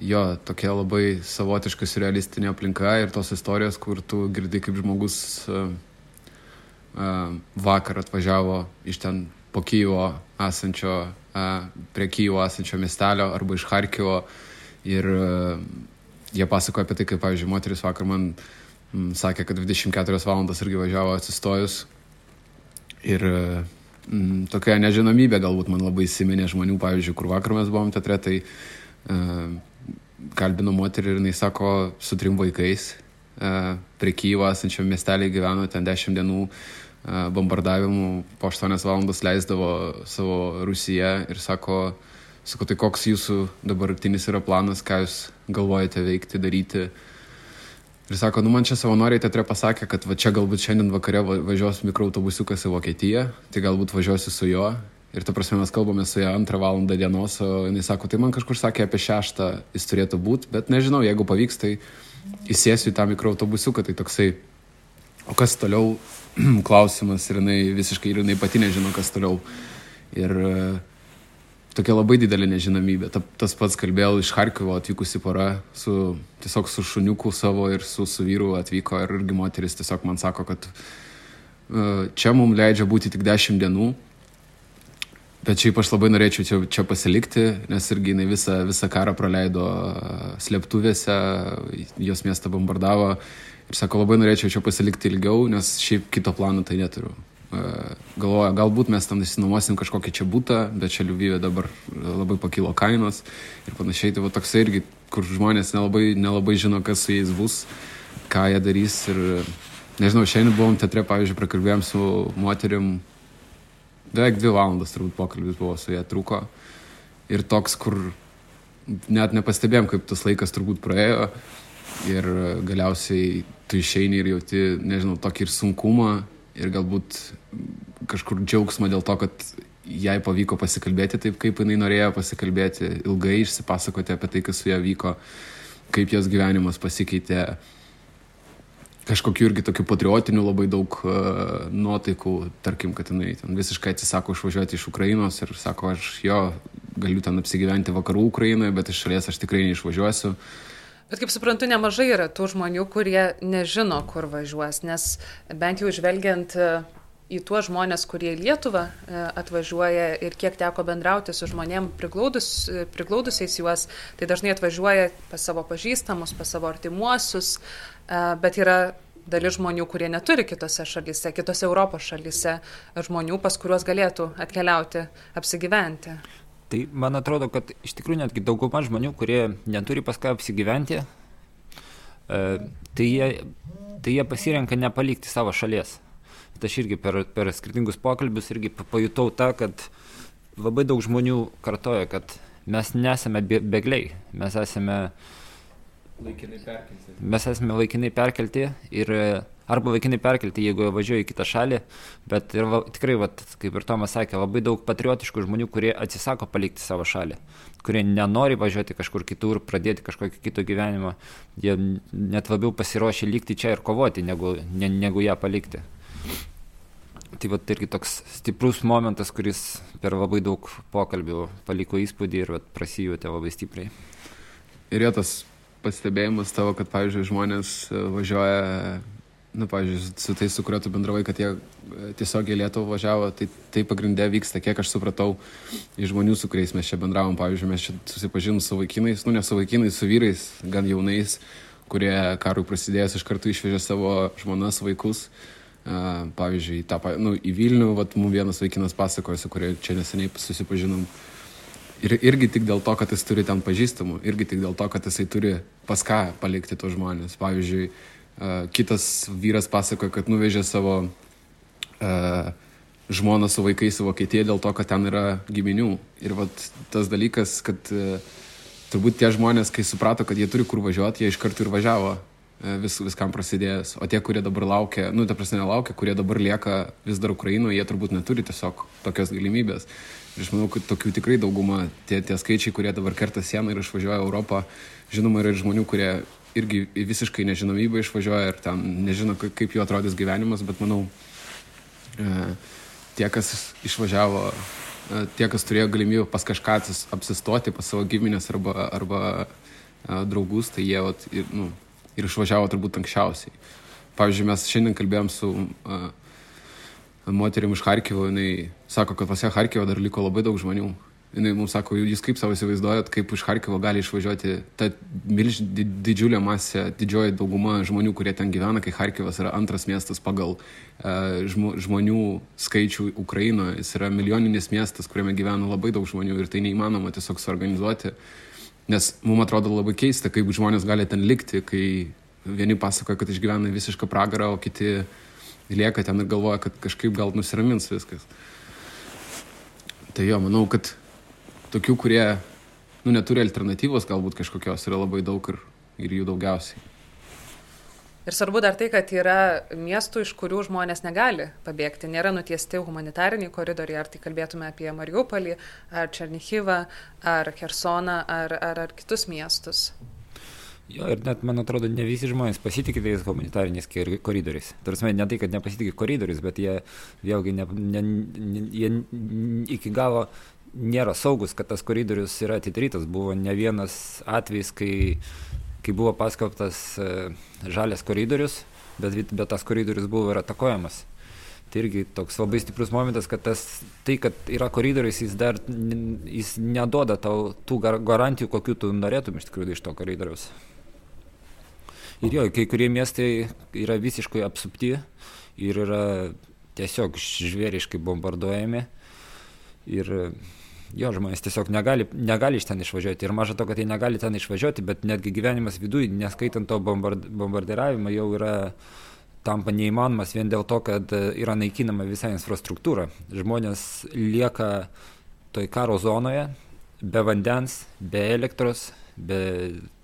jo, tokia labai savotiška surrealistinė aplinka ir tos istorijos, kur tu girdi kaip žmogus e, vakar atvažiavo iš ten po Kyjivo esančio, prie Kyjivo esančio miestelio arba iš Harkivo ir jie pasakoja apie tai, kaip, pavyzdžiui, moteris vakar man sakė, kad 24 valandas irgi važiavo atsistojus ir m, tokia nežinomybė galbūt man labai įsiminė žmonių, pavyzdžiui, kur vakar mes buvom teatre, tai kalbino moterį ir jinai sako su trim vaikais, prie Kyjivo esančiam miestelį gyveno ten 10 dienų, bombardavimų po 8 valandas leisdavo savo Rusiją ir sako, sako, tai koks jūsų dabartinis yra planas, ką jūs galvojate veikti, daryti. Ir sako, nu man čia savanoriai teatre pasakė, kad va čia galbūt šiandien vakare važiuos mikroautobusiukas į Vokietiją, tai galbūt važiuosiu su juo. Ir ta prasme mes kalbame su ja antrą valandą dienos, o jinai sako, tai man kažkur sakė apie šeštą jis turėtų būti, bet nežinau, jeigu pavyks, tai įsėsiu į tą mikroautobusiuką, tai toksai, o kas toliau klausimas ir jinai visiškai, ir jinai pati nežino, kas toliau. Ir e, tokia labai didelė nežinomybė. Ta, tas pats kalbėjau iš Harkivo atvykusi pora, su, tiesiog su šuniuku savo ir su, su vyru atvyko ir irgi moteris tiesiog man sako, kad uh, čia mums leidžia būti tik 10 dienų. Bet šiaip aš labai norėčiau čia, čia pasilikti, nes irgi jinai visą, visą karą praleido slėptuvėse, jos miestą bombardavo Ir sako, labai norėčiau čia pasilikti ilgiau, nes šiaip kito plano tai neturiu. E, galvoja, galbūt mes tam įsinuomosim kažkokį čia būtą, bet čia Liuvyje dabar labai pakilo kainos ir panašiai. Tai va toksai irgi, kur žmonės nelabai, nelabai žino, kas su jais bus, ką jie darys. Ir nežinau, šiandien buvom teatre, pavyzdžiui, prakalbėjom su moterim, beveik dvi valandas turbūt pokalbis buvo su ją truko. Ir toks, kur net nepastebėjom, kaip tas laikas turbūt praėjo. Ir galiausiai tu išeini ir jauti, nežinau, tokį ir sunkumą ir galbūt kažkur džiaugsmą dėl to, kad jai pavyko pasikalbėti taip, kaip jinai norėjo pasikalbėti, ilgai išsipasakoti apie tai, kas su ją vyko, kaip jos gyvenimas pasikeitė. Kažkokiu irgi tokiu patriotiniu labai daug uh, nuotaikų, tarkim, kad jinai ten visiškai atsisako išvažiuoti iš Ukrainos ir sako, aš jo galiu ten apsigyventi vakarų Ukrainoje, bet iš šalies aš tikrai neišvažiuosiu. Bet kaip suprantu, nemažai yra tų žmonių, kurie nežino, kur važiuos, nes bent jau žvelgiant e, į tuos žmonės, kurie į Lietuvą e, atvažiuoja ir kiek teko bendrauti su žmonėm priglaudus, priglaudusiais juos, tai dažnai atvažiuoja pas savo pažįstamus, pas savo artimuosius, bet yra dalis žmonių, kurie neturi kitose šalyse, kitose Europos šalyse, žmonių, pas kuriuos galėtų atkeliauti, apsigyventi. Tai man atrodo, kad iš tikrųjų netgi dauguma žmonių, kurie neturi pas ką apsigyventi, e, tai jie, tai jie pasirenka nepalikti savo šalies. Tai aš irgi per, per skirtingus pokalbius irgi pajutau tą, kad labai daug žmonių kartoja, kad mes nesame bėgliai, mes esame laikinai perkelti. Mes esame laikinai perkelti ir arba laikinai perkelti, jeigu važiuoju į kitą šalį, bet ir va, tikrai, va, kaip ir Tomas sakė, labai daug patriotiškų žmonių, kurie atsisako palikti savo šalį, kurie nenori važiuoti kažkur kitur, pradėti kažkokį kitą gyvenimą, jie net labiau pasiruošę likti čia ir kovoti, negu, ne, negu ją palikti. Tai va irgi toks stiprus momentas, kuris per labai daug pokalbių paliko įspūdį ir prasijūtė labai stipriai. Ir jo tas pastebėjimas tavo, kad, pavyzdžiui, žmonės e, važiuoja, nu, pavyzdžiui, su tais, su kuriuo tu bendravai, kad jie e, tiesiog į Lietuvą važiavo, tai tai pagrindė vyksta, kiek aš supratau iš žmonių, su kuriais mes čia bendravom. Pavyzdžiui, mes čia susipažinom su vaikinais, nu, ne su vaikinais, su vyrais, gan jaunais, kurie karui prasidėjęs iš karto išvežė savo žmonas, vaikus pavyzdžiui, tą, nu, į Vilnių, vat, mums vienas vaikinas pasakojo, su kuriuo čia neseniai susipažinom. Ir irgi tik dėl to, kad jis turi ten pažįstamų, irgi tik dėl to, kad jisai turi pas ką palikti tos žmonės. Pavyzdžiui, kitas vyras pasakojo, kad nuvežė savo uh, žmoną su vaikais į Vokietiją dėl to, kad ten yra giminių. Ir vat, tas dalykas, kad uh, turbūt tie žmonės, kai suprato, kad jie turi kur važiuoti, jie iš karto ir važiavo E, vis, viskam prasidėjęs. O tie, kurie dabar laukia, nu, ta prasme, nelaukia, kurie dabar lieka vis dar Ukrainoje, jie turbūt neturi tiesiog tokios galimybės. Ir aš manau, kad tokių tikrai dauguma, tie, tie skaičiai, kurie dabar kerta sieną ir išvažiuoja Europą, žinoma, yra ir žmonių, kurie irgi visiškai nežinomybę išvažiuoja ir ten nežino, kaip jų atrodys gyvenimas, bet manau, e, tie, kas išvažiavo, e, tie, kas turėjo galimybę pas kažką apsistoti, pas savo giminės arba, arba draugus, tai jie, vat, ir, nu, ir išvažiavo turbūt anksčiausiai. Pavyzdžiui, mes šiandien kalbėjom su uh, moterim iš Harkivo, jinai sako, kad pas ją Harkivo dar liko labai daug žmonių. Jis mums sako, jūs kaip savo įsivaizduojat, kaip iš Harkivo gali išvažiuoti ta milž, didžiulė masė, didžioji dauguma žmonių, kurie ten gyvena, kai Harkivas yra antras miestas pagal uh, žmonių skaičių Ukrainoje. Jis yra milijoninis miestas, kuriame gyvena labai daug žmonių ir tai neįmanoma tiesiog suorganizuoti. Uh, Nes mums atrodo labai keista, kaip žmonės gali ten likti, kai vieni pasakoja, kad išgyvena visišką pragarą, o kiti lieka ten ir galvoja, kad kažkaip gal nusiramins viskas. Tai jo, manau, kad tokių, kurie nu, neturi alternatyvos galbūt kažkokios, yra labai daug ir, ir jų daugiausiai. Ir svarbu dar tai, kad yra miestų, iš kurių žmonės negali pabėgti. Nėra nutiesti humanitariniai koridoriai, ar tai kalbėtume apie Mariupolį, ar Černichivą, ar Kersoną, ar, ar, ar kitus miestus. Jo, ir net, man atrodo, ne visi žmonės pasitikė tais humanitariniais koridoriais. Tarsi, ne tai, kad nepasitikė koridoriais, bet jie vėlgi ne, ne, ne, jie iki galo nėra saugus, kad tas koridorius yra atidarytas. Buvo ne vienas atvejis, kai kai buvo paskelbtas e, žalias koridorius, bet, bet tas koridorius buvo ir atakuojamas. Tai irgi toks labai stiprus momentas, kad tas, tai, kad yra koridorius, jis dar jis neduoda tau tų garantijų, kokių tu norėtum iš tikrųjų iš to koridoriaus. Ir jo, kai kurie miestai yra visiškai apsupti ir yra tiesiog žvėriškai bombarduojami. Ir jo žmonės tiesiog negali, negali iš ten išvažiuoti. Ir maža to, kad jie negali ten išvažiuoti, bet netgi gyvenimas viduje, neskaitant to bombard, bombardiravimo, jau yra tampa neįmanomas vien dėl to, kad e, yra naikinama visa infrastruktūra. Žmonės lieka toj karo zonoje, be vandens, be elektros, be,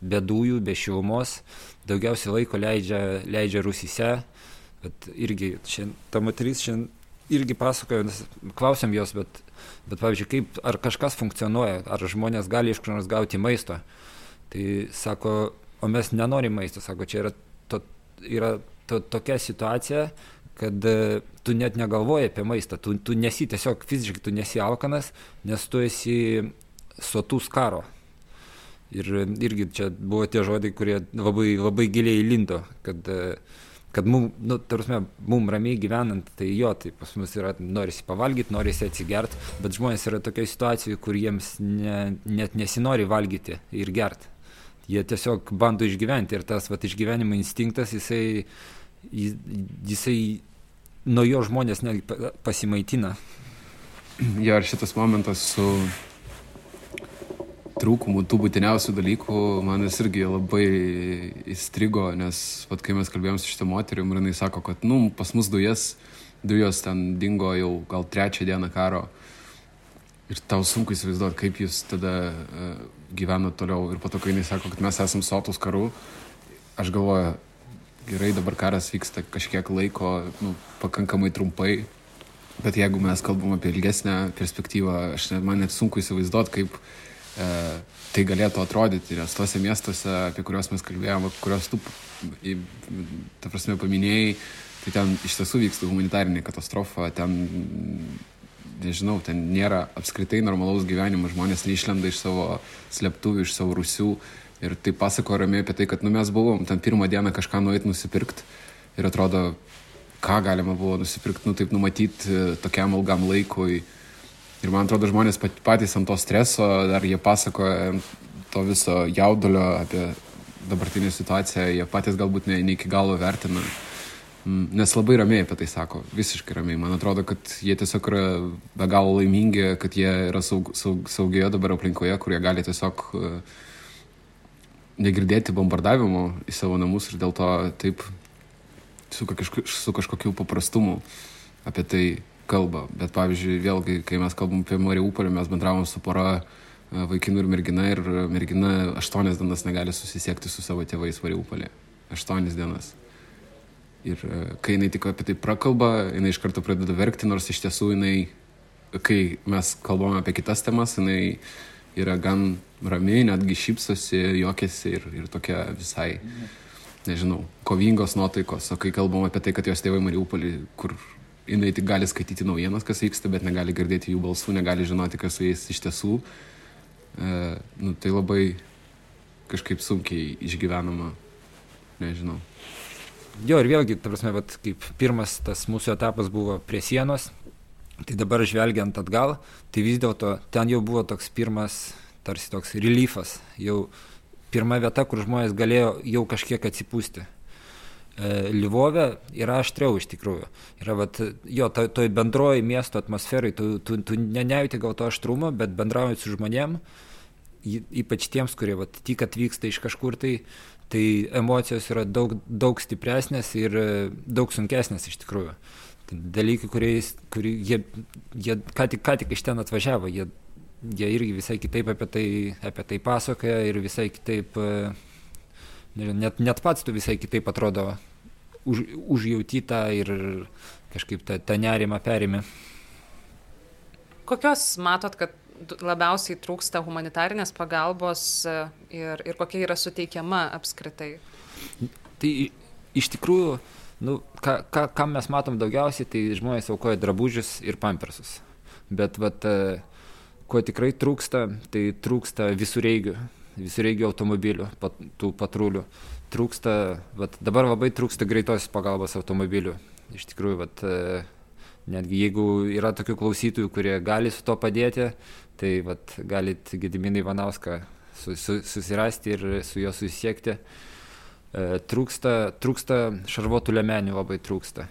be dujų, be šilumos, daugiausiai laiko leidžia, leidžia rusyse. Bet irgi šiandien, ta moteris šiandien irgi pasakojo, klausėm jos, bet Bet, pavyzdžiui, kaip, ar kažkas funkcionuoja, ar žmonės gali iš kur nors gauti maisto. Tai sako, o mes nenorim maisto, sako, čia yra, to, yra to, tokia situacija, kad uh, tu net negalvoji apie maistą, tu, tu nesi tiesiog fiziškai, tu nesi alkanas, nes tu esi sotus karo. Ir irgi čia buvo tie žodžiai, kurie labai, labai giliai lindo, kad uh, kad mum, nu, tarsi, mum ramiai gyvenant, tai jo, tai pas mus yra, norisi pavalgyti, norisi atsigerti, bet žmonės yra tokioje situacijoje, kur jiems ne, net nesinori valgyti ir gerti. Jie tiesiog bando išgyventi ir tas vat, išgyvenimo instinktas, jisai jisai nuo jo žmonės netgi pasimaitina. Jo, ir šitas momentas su trūkumų, tų būtiniausių dalykų, man jis irgi labai įstrigo, nes, vat, kai mes kalbėjom su šitą moterim, ir jinai sako, kad, nu, pas mus dujas, dujos ten dingo jau gal trečią dieną karo. Ir tau sunku įsivaizduoti, kaip jūs tada uh, gyvenat toliau. Ir po to, kai jinai sako, kad mes esam sotus karų, aš galvoju, gerai, dabar karas vyksta kažkiek laiko, nu, pakankamai trumpai, bet jeigu mes kalbam apie ilgesnę perspektyvą, aš net, man net sunku įsivaizduoti, kaip tai galėtų atrodyti, nes tuose miestuose, apie kuriuos mes kalbėjome, kuriuos tu, ta prasme, paminėjai, tai ten iš tiesų vyksta humanitarinė katastrofa, ten, nežinau, ten nėra apskritai normalaus gyvenimo, žmonės neišlenda iš savo slėptuvių, iš savo rusių ir tai pasako ramiai apie tai, kad nu, mes buvom ten pirmą dieną kažką nueit nusipirkti ir atrodo, ką galima buvo nusipirkti, nu taip numatyti tokiam ilgam laikui Ir man atrodo, žmonės patys ant to streso, dar jie pasakoja to viso jaudulio apie dabartinę situaciją, jie patys galbūt ne, ne iki galo vertina. Mm, nes labai ramiai apie tai sako, visiškai ramiai. Man atrodo, kad jie tiesiog yra be galo laimingi, kad jie yra saug, saug, saugioje dabar aplinkoje, kur jie gali tiesiog uh, negirdėti bombardavimo į savo namus ir dėl to taip su, kažko, su kažkokiu paprastumu apie tai kalba. Bet pavyzdžiui, vėlgi, kai mes kalbam apie Mariupolį, mes bendravom su pora e, vaikinų ir mergina ir mergina aštuonias dienas negali susisiekti su savo tėvais Mariupolį. Aštuonias dienas. Ir e, kai jinai tik apie tai prakalba, jinai iš karto pradeda verkti, nors iš tiesų jinai, kai mes kalbame apie kitas temas, jinai yra gan rami, netgi šypsosi, juokiasi ir, ir tokia visai, nežinau, kovingos nuotaikos. O kai kalbam apie tai, kad jos tėvai Mariupolį, kur jinai tik gali skaityti naujienas, kas vyksta, bet negali girdėti jų balsų, negali žinoti, kas su jais iš tiesų. E, nu, tai labai kažkaip sunkiai išgyvenama, nežinau. Jo, ir vėlgi, ta prasme, vat, kaip pirmas tas mūsų etapas buvo prie sienos, tai dabar žvelgiant atgal, tai vis dėlto ten jau buvo toks pirmas, tarsi toks reliefas, jau pirma vieta, kur žmonės galėjo jau kažkiek atsipūsti Livove yra aštriau iš tikrųjų. Yra, vat, jo, toj, toj bendroji miesto atmosferai, tu, tu, tu nenejauti gal to aštrumo, bet bendraujant su žmonėm, ypač tiems, kurie vat, tik atvyksta iš kažkur, tai, tai emocijos yra daug, daug stipresnės ir e, daug sunkesnės iš tikrųjų. Tai dalykai, kuriais, kurie, jie, jie ką, tik, ką tik iš ten atvažiavo, jie, jie irgi visai kitaip apie tai, apie tai pasakoja ir visai kitaip uh, net, net pats tu visai kitaip atrodo už, užjautyta ir kažkaip tą, tą nerimą perėmė. Kokios matot, kad labiausiai trūksta humanitarinės pagalbos e, ir, ir kokia yra suteikiama apskritai? Tai iš tikrųjų, nu, ką, ką, ką mes matom daugiausiai, tai žmonės aukoja drabužius ir pampersus. Bet vat, e, ko tikrai trūksta, tai trūksta visureigių visureigių automobilių, pat, tų patrulių. Trūksta, vat, dabar labai trūksta greitos pagalbos automobilių. Iš tikrųjų, vat, e, netgi jeigu yra tokių klausytojų, kurie gali su to padėti, tai vat, galit Gediminai Vanauską su, su, susirasti ir su juo susisiekti. E, trūksta, trūksta šarvuotų lemenių, labai trūksta.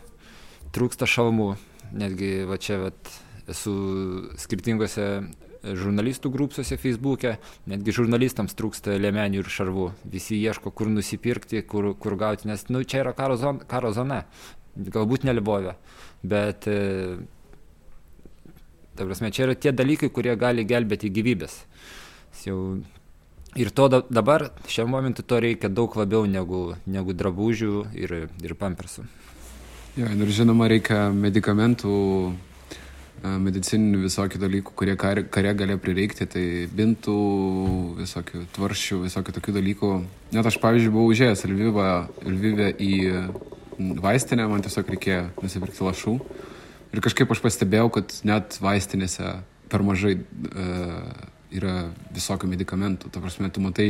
Trūksta šalmų, netgi va čia vat, esu skirtingose žurnalistų grupsuose Facebook'e, netgi žurnalistams trūksta lėmenių ir šarvų. Visi ieško, kur nusipirkti, kur, kur gauti, nes nu, čia yra karo, zon, karo zona, galbūt nelibovė, bet e, ta prasme, čia yra tie dalykai, kurie gali gelbėti gyvybės. Jau, ir to da, dabar, šiam momentui to reikia daug labiau negu, negu drabužių ir, ir pampersų. Jo, ir žinoma, reikia medikamentų medicininių visokių dalykų, kurie kare, kare galėjo prireikti, tai bintų, visokių tvaršių, visokių tokių dalykų. Net aš, pavyzdžiui, buvau užėjęs Lvivą, Lvivę į vaistinę, man tiesiog reikėjo nusipirkti lašų. Ir kažkaip aš pastebėjau, kad net vaistinėse per mažai uh, yra visokių medikamentų. Ta prasme, tu matai,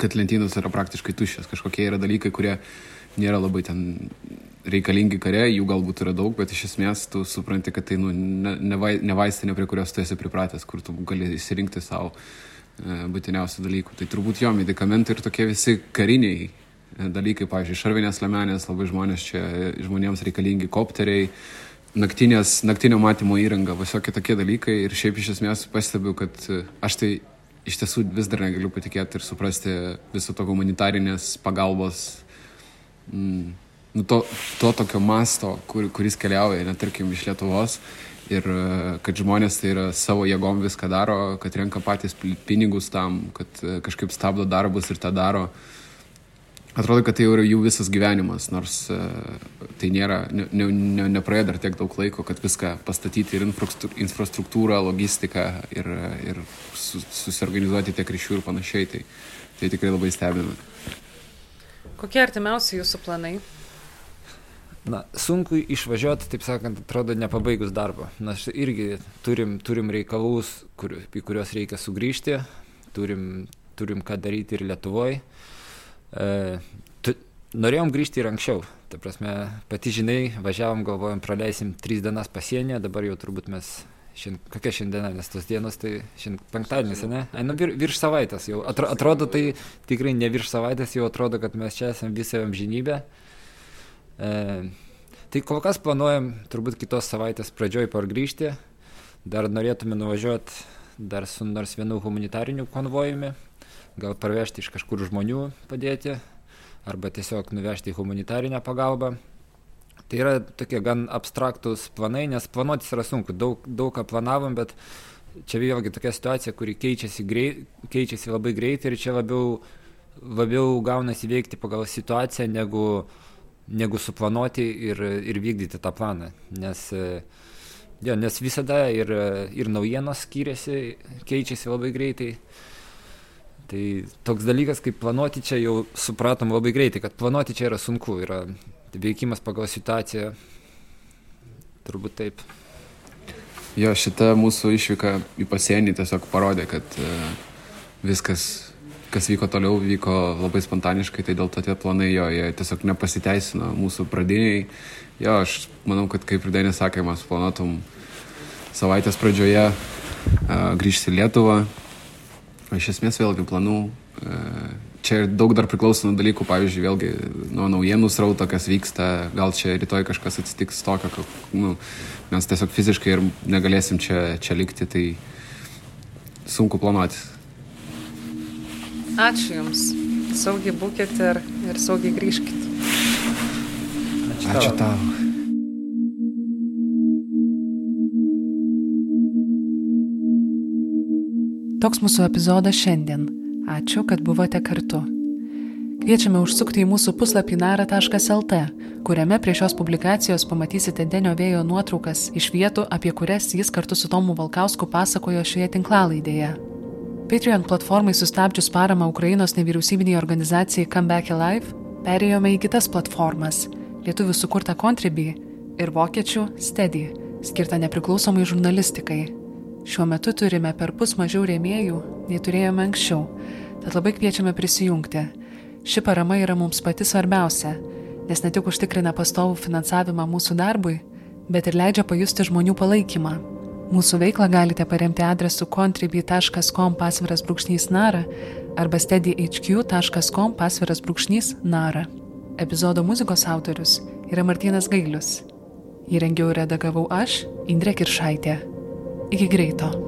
kad lentynos yra praktiškai tuščios. Kažkokie yra dalykai, kurie nėra labai ten reikalingi kare, jų galbūt yra daug, bet iš esmės tu supranti, kad tai nu, ne, ne, vai, ne vaistinė, prie kurios tu esi pripratęs, kur tu gali įsirinkti savo e, būtiniausių dalykų. Tai turbūt jo medikamentai ir tokie visi kariniai dalykai, pavyzdžiui, šarvinės lemenės, labai žmonės čia, žmonėms reikalingi kopteriai, naktinės, naktinio matymo įranga, visokie tokie dalykai ir šiaip iš esmės pastebiu, kad aš tai iš tiesų vis dar negaliu patikėti ir suprasti viso to humanitarinės pagalbos, mm, nu, to, to tokio masto, kur, kuris keliauja, net tarkim, iš Lietuvos ir kad žmonės tai yra savo jėgom viską daro, kad renka patys pinigus tam, kad kažkaip stabdo darbus ir tą daro. Atrodo, kad tai jau yra jų visas gyvenimas, nors tai nėra, ne, ne, nepraėjo dar tiek daug laiko, kad viską pastatyti ir infrastruktūrą, logistiką ir, ir susiorganizuoti tiek ryšių ir panašiai. Tai, tai tikrai labai stebina. Kokie artimiausi jūsų planai? Na, sunku išvažiuoti, taip sakant, atrodo, nepabaigus darbo. Mes irgi turim, turim reikalus, kur, į kuriuos reikia sugrįžti, turim, turim ką daryti ir Lietuvoje. E, tu, norėjom grįžti ir anksčiau. Ta prasme, pati žinai, važiavom, galvojom, praleisim tris dienas pasienyje, dabar jau turbūt mes Šiandien, kokia šiandiena, nes tos dienos tai šiandien penktadienis, ne? Ai, nu, vir, virš savaitės jau. Atro, atrodo, tai tikrai ne virš savaitės, jau atrodo, kad mes čia esame visą amžinybę. E, tai kol kas planuojam turbūt kitos savaitės pradžioj pargrįžti. Dar norėtume nuvažiuoti dar su nors vienu humanitariniu konvojumi. Gal parvežti iš kažkur žmonių padėti. Arba tiesiog nuvežti humanitarinę pagalbą. Tai yra tokie gan abstraktus planai, nes planuotis yra sunku. Daug, daug ką planavom, bet čia vėlgi tokia situacija, kuri keičiasi, greit, keičiasi labai greitai ir čia labiau, labiau gaunasi veikti pagal situaciją, negu, negu suplanuoti ir, ir vykdyti tą planą. Nes, ja, nes visada ir, ir naujienos skiriasi, keičiasi labai greitai. Tai toks dalykas, kaip planuoti čia jau supratom labai greitai, kad planuoti čia yra sunku. Yra veikimas pagal situaciją. Turbūt taip. Jo, šita mūsų išvyka į pasienį tiesiog parodė, kad uh, viskas, kas vyko toliau, vyko labai spontaniškai, tai dėl to tie planai jo, jie tiesiog nepasiteisino mūsų pradiniai. Jo, aš manau, kad kaip ir Denis sakė, mes planuotum savaitės pradžioje uh, grįžti į Lietuvą. Iš esmės vėlgi planų uh, čia daug dar priklauso nuo dalykų, pavyzdžiui, vėlgi nuo naujienų srauto, kas vyksta, gal čia rytoj kažkas atsitiks tokio, kad nu, mes tiesiog fiziškai ir negalėsim čia, čia likti, tai sunku planuoti. Ačiū Jums. Saugiai būkit ir, ir saugiai grįžkit. Ačiū tau. Ačiū tau. Toks mūsų epizodas šiandien. Ačiū, kad buvote kartu. Kviečiame užsukti į mūsų puslapį nara.lt, kuriame prie šios publikacijos pamatysite Denio vėjo nuotraukas iš vietų, apie kurias jis kartu su Tomu Valkausku pasakojo šioje tinklalaidėje. Patreon platformai sustabdžius paramą Ukrainos nevyriausybiniai organizacijai Come Back Alive, perėjome į kitas platformas - lietuvių sukurtą Contribui ir vokiečių Steady, skirtą nepriklausomai žurnalistikai. Šiuo metu turime per pus mažiau rėmėjų, nei turėjome anksčiau, tad labai kviečiame prisijungti. Ši parama yra mums pati svarbiausia, nes ne tik užtikrina pastovų finansavimą mūsų darbui, bet ir leidžia pajusti žmonių palaikymą. Mūsų veiklą galite paremti adresu contribui.com pasviras brūkšnys nara arba steadyhq.com pasviras brūkšnys nara. Epizodo muzikos autorius yra Martinas Gailius. Įrengiau ir redagavau aš, Indrė Kiršaitė. Iki greito.